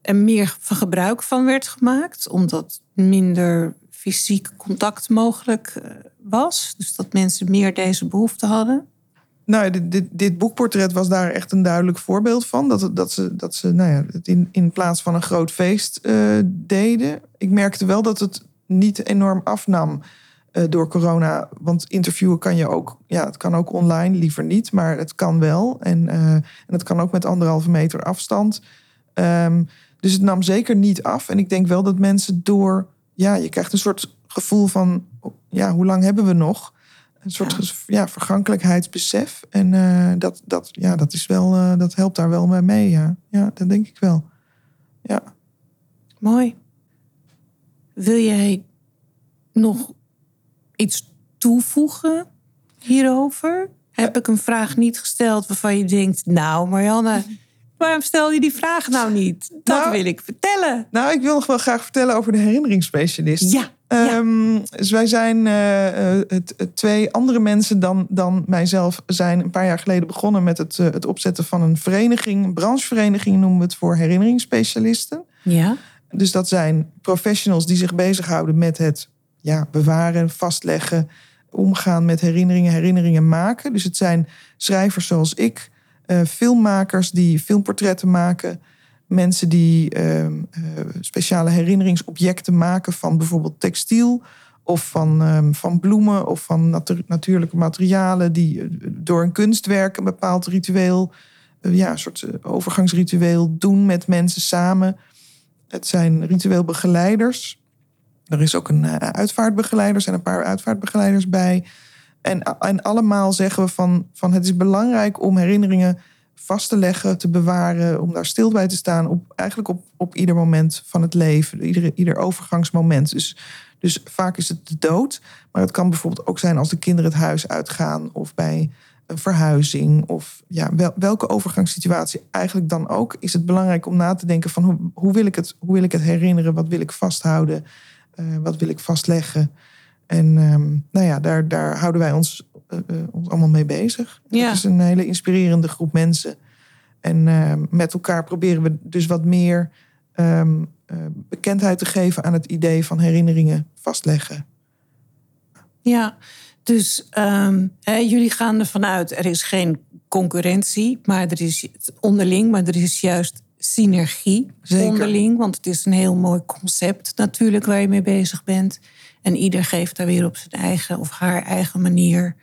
er meer van gebruik van werd gemaakt, omdat minder fysiek contact mogelijk eh, was? Dus dat mensen meer deze behoefte hadden? Nou, dit, dit, dit boekportret was daar echt een duidelijk voorbeeld van. Dat, dat ze, dat ze nou ja, het in, in plaats van een groot feest eh, deden. Ik merkte wel dat het niet enorm afnam eh, door corona. Want interviewen kan je ook, ja, het kan ook online, liever niet, maar het kan wel. En, eh, en het kan ook met anderhalve meter afstand. Ehm, dus het nam zeker niet af. En ik denk wel dat mensen door, ja, je krijgt een soort gevoel van, ja, hoe lang hebben we nog? Een soort Ja. vergankelijkheidsbesef. En eh, dat, dat, ja, dat, is wel, dat helpt daar wel mee. Ja. ja, dat denk ik wel. Ja. Mooi. Wil jij nog iets toevoegen hierover? Heb ik een vraag niet gesteld waarvan je denkt, nou Marianne, waarom stel je die vraag nou niet? Dat Nou- wil ik vertellen. Nou, ik wil nog wel graag vertellen over de herinneringsspecialist. Ja, Ehm, dus wij zijn het, het twee andere mensen dan, dan mijzelf zijn een paar jaar geleden begonnen met het, eh, het opzetten van een vereniging, een branchevereniging noemen we het voor herinneringsspecialisten. Ja. Dus dat zijn professionals die zich bezighouden met het ja, bewaren, vastleggen, omgaan met herinneringen, herinneringen maken. Dus het zijn schrijvers zoals ik, eh, filmmakers die filmportretten maken, mensen die ehm, eh, speciale herinneringsobjecten maken van bijvoorbeeld textiel of van, ehm, van bloemen of van natu- natuurlijke materialen die eh, door een kunstwerk een bepaald ritueel, ja, een soort overgangsritueel doen met mensen samen. Het zijn ritueel begeleiders. Er is ook een eh, uitvaartbegeleider, er zijn een paar uitvaartbegeleiders bij. En, en allemaal zeggen we van, van het is belangrijk om herinneringen vast te leggen, te bewaren, om daar stil bij te staan, op, eigenlijk op, op ieder moment van het leven, ieder, ieder overgangsmoment. Dus, dus vaak is het de dood, maar het kan bijvoorbeeld ook zijn als de kinderen het huis uitgaan of bij een verhuizing of ja, wel, welke overgangssituatie eigenlijk dan ook, is het belangrijk om na te denken van hoe, hoe, wil, ik het, hoe wil ik het herinneren, wat wil ik vasthouden, wat wil ik vastleggen. En ehm, nou ja, daar, daar houden wij ons, eh, eh, ons allemaal mee bezig. Ja. Het is een hele inspirerende groep mensen. En ehm, met elkaar proberen we dus wat meer ehm, eh, bekendheid te geven aan het idee van herinneringen vastleggen. Ja, dus hè, jullie gaan ervan uit, er is geen concurrentie, maar er is onderling, maar er is juist synergie Zeker. onderling. Want het is een heel mooi concept natuurlijk waar je mee bezig bent. En ieder geeft daar weer op zijn eigen of haar eigen manier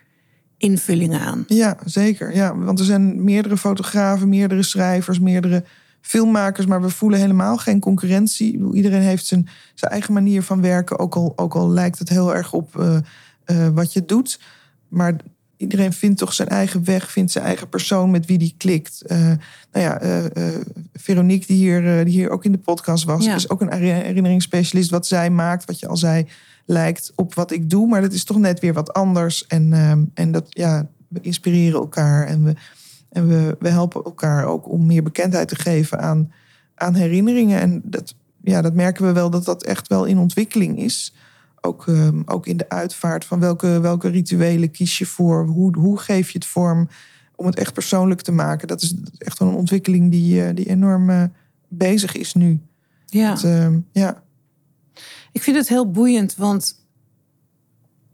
invulling aan. Ja, zeker. Ja, want er zijn meerdere fotografen, meerdere schrijvers, meerdere filmmakers, maar we voelen helemaal geen concurrentie. Iedereen heeft zijn, zijn eigen manier van werken, ook al, ook al lijkt het heel erg op eh, eh, wat je doet. Maar iedereen vindt toch zijn eigen weg, vindt zijn eigen persoon met wie die klikt. Eh, nou ja, eh, Veronique, die hier, die hier ook in de podcast was, Ja. is ook een herinneringsspecialist. Wat zij maakt, wat je al zei, lijkt op wat ik doe, maar dat is toch net weer wat anders. En, ehm, en dat, ja, we inspireren elkaar en we, en we, we helpen elkaar ook om meer bekendheid te geven aan, aan herinneringen. En dat, ja, dat merken we wel dat dat echt wel in ontwikkeling is. Ook, ehm, ook in de uitvaart van welke, welke rituelen kies je voor? Hoe, hoe geef je het vorm om het echt persoonlijk te maken? Dat is echt wel een ontwikkeling die, eh, die enorm eh, bezig is nu. Ja. Dat, ehm, ja. Ik vind het heel boeiend, want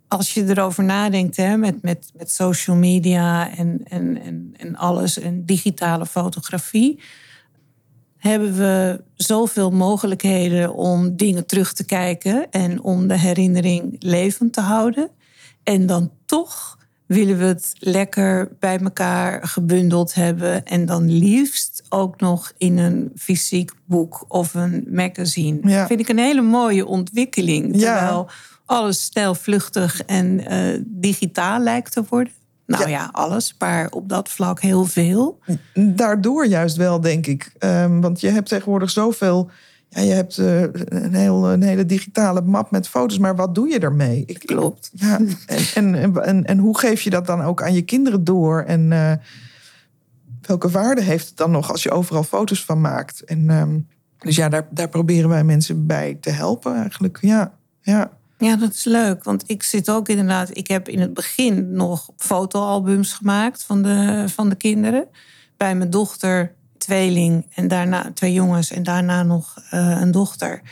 als je erover nadenkt hè, met, met, met social media en, en, en, en alles en digitale fotografie, hebben we zoveel mogelijkheden om dingen terug te kijken en om de herinnering levend te houden. En dan toch willen we het lekker bij elkaar gebundeld hebben. En dan liefst ook nog in een fysiek boek of een magazine. Ja. Vind ik een hele mooie ontwikkeling. Ja. Terwijl alles snel, vluchtig en eh, digitaal lijkt te worden. Nou Ja. ja. alles, maar op dat vlak heel veel. Daardoor juist wel, denk ik. Ehm, want je hebt tegenwoordig zoveel. Ja, je hebt eh, een, heel, een hele digitale map met foto's, maar wat doe je ermee? Ik, Klopt. Ja, en, en, en, en, en hoe geef je dat dan ook aan je kinderen door? En eh, welke waarde heeft het dan nog als je overal foto's van maakt? En, ehm, dus ja, daar, daar proberen wij mensen bij te helpen eigenlijk. Ja, ja. Ja, dat is leuk. Want ik zit ook inderdaad. Ik heb in het begin nog fotoalbums gemaakt van de, van de kinderen. Bij mijn dochter, tweeling en daarna twee jongens en daarna nog eh, een dochter.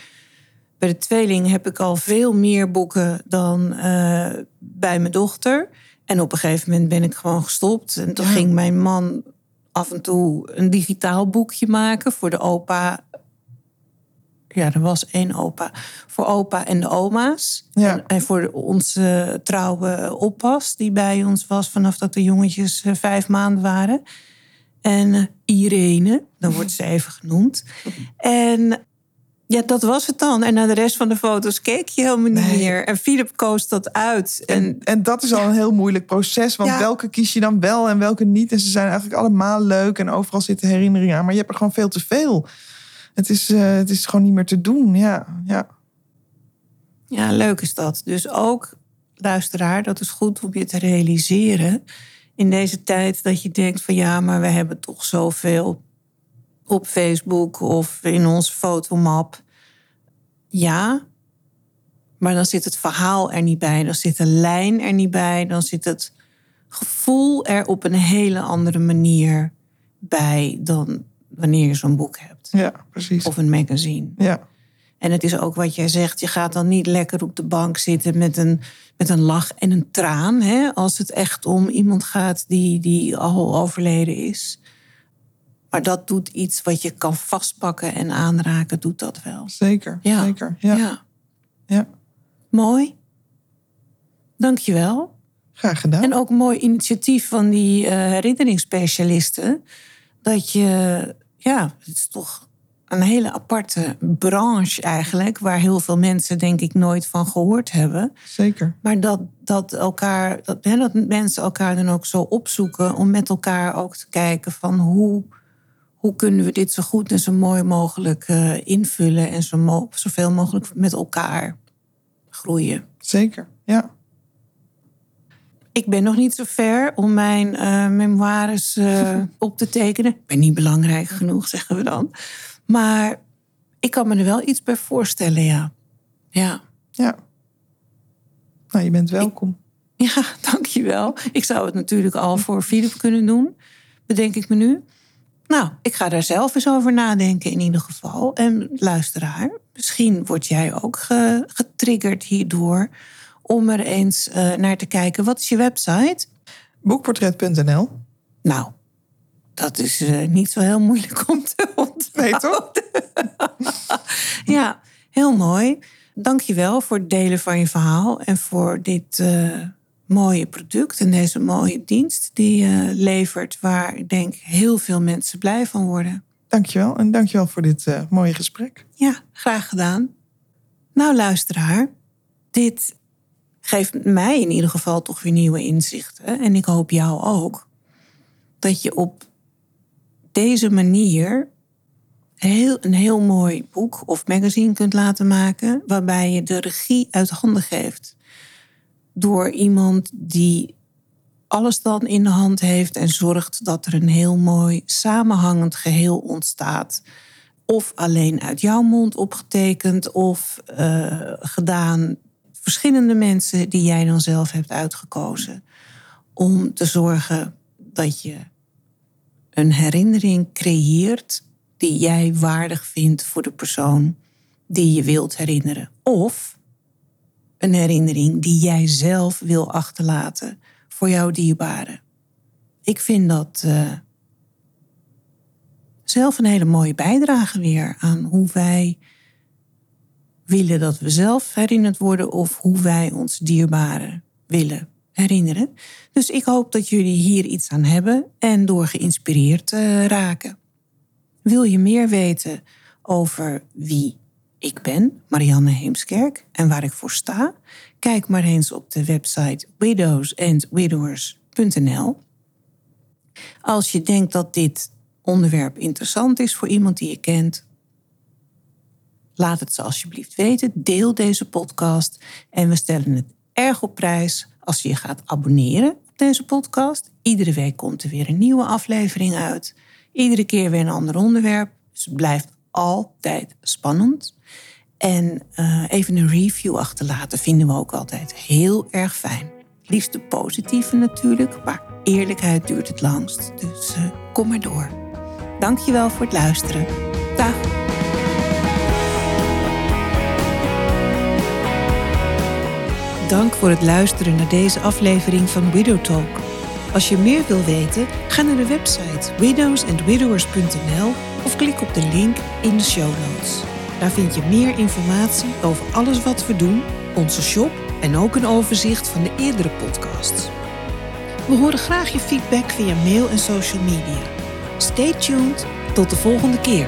Bij de tweeling heb ik al veel meer boeken dan eh, bij mijn dochter. En op een gegeven moment ben ik gewoon gestopt. En toen Ja. ging mijn man af en toe een digitaal boekje maken voor de opa ja, er was één opa. Voor opa en de oma's. Ja. En, en voor onze trouwe oppas, die bij ons was vanaf dat de jongetjes eh, vijf maanden waren. En eh, Irene, dan wordt ze even genoemd. En ja, dat was het dan. En naar de rest van de foto's keek je helemaal niet Nee. meer. En Philip koos dat uit. En, En, en dat is al een heel moeilijk proces. Want Ja. welke kies je dan wel en welke niet? En ze zijn eigenlijk allemaal leuk en overal zitten herinneringen aan. Maar je hebt er gewoon veel te veel. Het is, eh, het is gewoon niet meer te doen. Ja, ja. Ja, leuk is dat. Dus ook, luisteraar, dat is goed om je te realiseren. In deze tijd dat je denkt van ja, maar we hebben toch zoveel op Facebook of in onze fotomap. Ja, Maar dan zit het verhaal er niet bij, dan zit de lijn er niet bij, dan zit het gevoel er op een hele andere manier bij dan wanneer je zo'n boek hebt. Ja, precies. Of een magazine. Ja, En het is ook wat jij zegt, je gaat dan niet lekker op de bank zitten met een, met een lach en een traan. Hè, als het echt om iemand gaat die, die al overleden is. Maar dat doet iets wat je kan vastpakken en aanraken, doet dat wel. zeker. Ja. Zeker. Ja. Ja. ja. Mooi. Dankjewel. Graag gedaan. En ook een mooi initiatief van die eh, herinneringsspecialisten. Dat je, ja, het is toch een hele aparte branche eigenlijk. Waar heel veel mensen denk ik nooit van gehoord hebben. Zeker. Maar dat, dat, elkaar, dat, hè, dat mensen elkaar dan ook zo opzoeken. Om met elkaar ook te kijken van hoe, hoe kunnen we dit zo goed en zo mooi mogelijk eh, invullen. En zo mo- zoveel mogelijk met elkaar groeien. Zeker. Ja. Ik ben nog niet zo ver om mijn eh, memoires eh, op te tekenen. Ik ben niet belangrijk genoeg, zeggen we dan. Maar ik kan me er wel iets bij voorstellen, ja. Ja, Ja. Nou, je bent welkom. ja dankjewel. Ik zou het natuurlijk al voor Philip kunnen doen, bedenk ik me nu. Nou, ik ga daar zelf eens over nadenken in ieder geval. En luisteraar, misschien word jij ook ge- getriggerd hierdoor... om er eens eh, naar te kijken. Wat is je website? Boekportret.nl. Nou, dat is eh, niet zo heel moeilijk om te onthouden. Nee, toch? Ja, heel mooi. Dank je wel voor het delen van je verhaal en voor dit eh, mooie product en deze mooie dienst die je levert, waar ik denk heel veel mensen blij van worden. Dankjewel. En dankjewel voor dit mooie gesprek. Ja, graag gedaan. Nou, luisteraar, dit geeft mij in ieder geval toch weer nieuwe inzichten. En ik hoop jou ook. Dat je op deze manier heel, een heel mooi boek of magazine kunt laten maken. Waarbij je de regie uit handen geeft. Door iemand die alles dan in de hand heeft en zorgt dat er een heel mooi samenhangend geheel ontstaat of alleen uit jouw mond opgetekend of eh, gedaan. Verschillende mensen die jij dan zelf hebt uitgekozen. Om te zorgen dat je een herinnering creëert die jij waardig vindt voor de persoon die je wilt herinneren. Of een herinnering die jij zelf wil achterlaten voor jouw dierbaren. Ik vind dat eh, zelf een hele mooie bijdrage weer aan hoe wij willen dat we zelf herinnerd worden of hoe wij ons dierbaren willen herinneren. Dus ik hoop dat jullie hier iets aan hebben en door geïnspireerd eh, raken. Wil je meer weten over wie ik ben, Marianne Heemskerk, en waar ik voor sta? Kijk maar eens op de website widowsandwidowers.nl. Als je denkt dat dit onderwerp interessant is voor iemand die je kent, laat het ze alsjeblieft weten. Deel deze podcast en we stellen het erg op prijs als je je gaat abonneren op deze podcast. Iedere week komt er weer een nieuwe aflevering uit. Iedere keer weer een ander onderwerp. Dus het blijft altijd spannend. En uh, even een review achterlaten vinden we ook altijd heel erg fijn. Liefst de positieve natuurlijk, maar eerlijkheid duurt het langst. Dus uh, kom maar door. Dankjewel voor het luisteren. Dag. Dank voor het luisteren naar deze aflevering van Widow Talk. Als je meer wil weten, ga naar de website widowsandwidowers.nl of klik op de link in de show notes. Daar vind je meer informatie over alles wat we doen, onze shop en ook een overzicht van de eerdere podcasts. We horen graag je feedback via mail en social media. Stay tuned, tot de volgende keer.